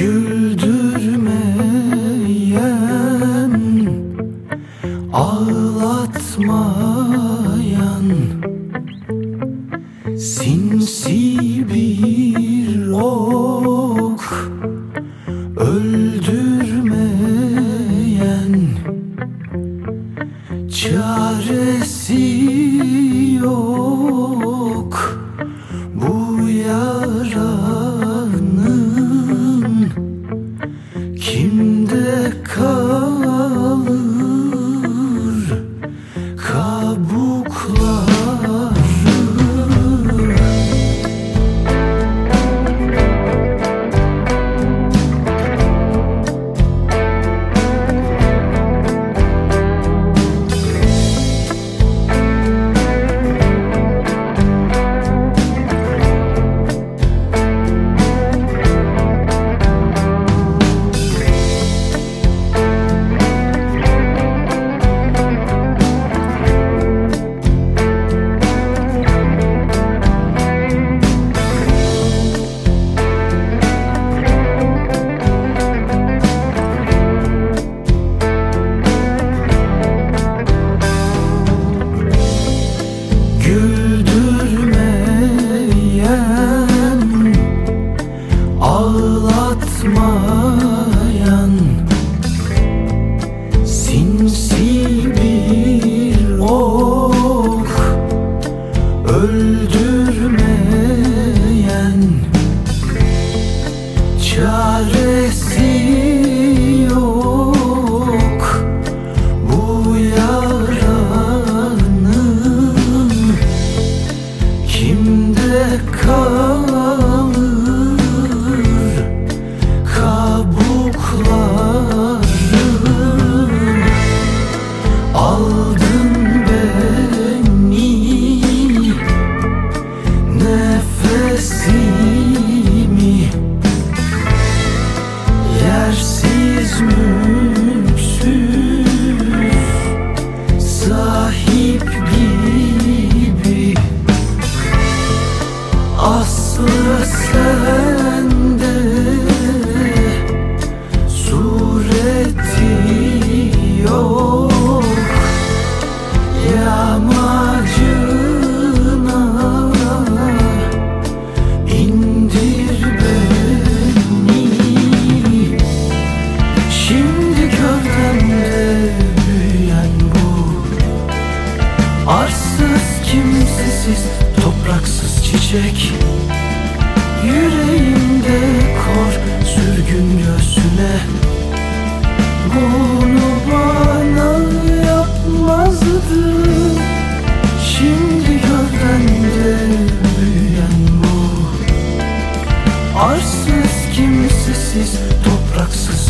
Güldürmeyen Ağlatmayan Sinsi Arsız kimsesiz topraksız çiçek. Yüreğimde kor sürgün göğsüne. Bunu bana yapmazdı. Şimdi gövdende büyüyen bu. Arsız kimsesiz topraksız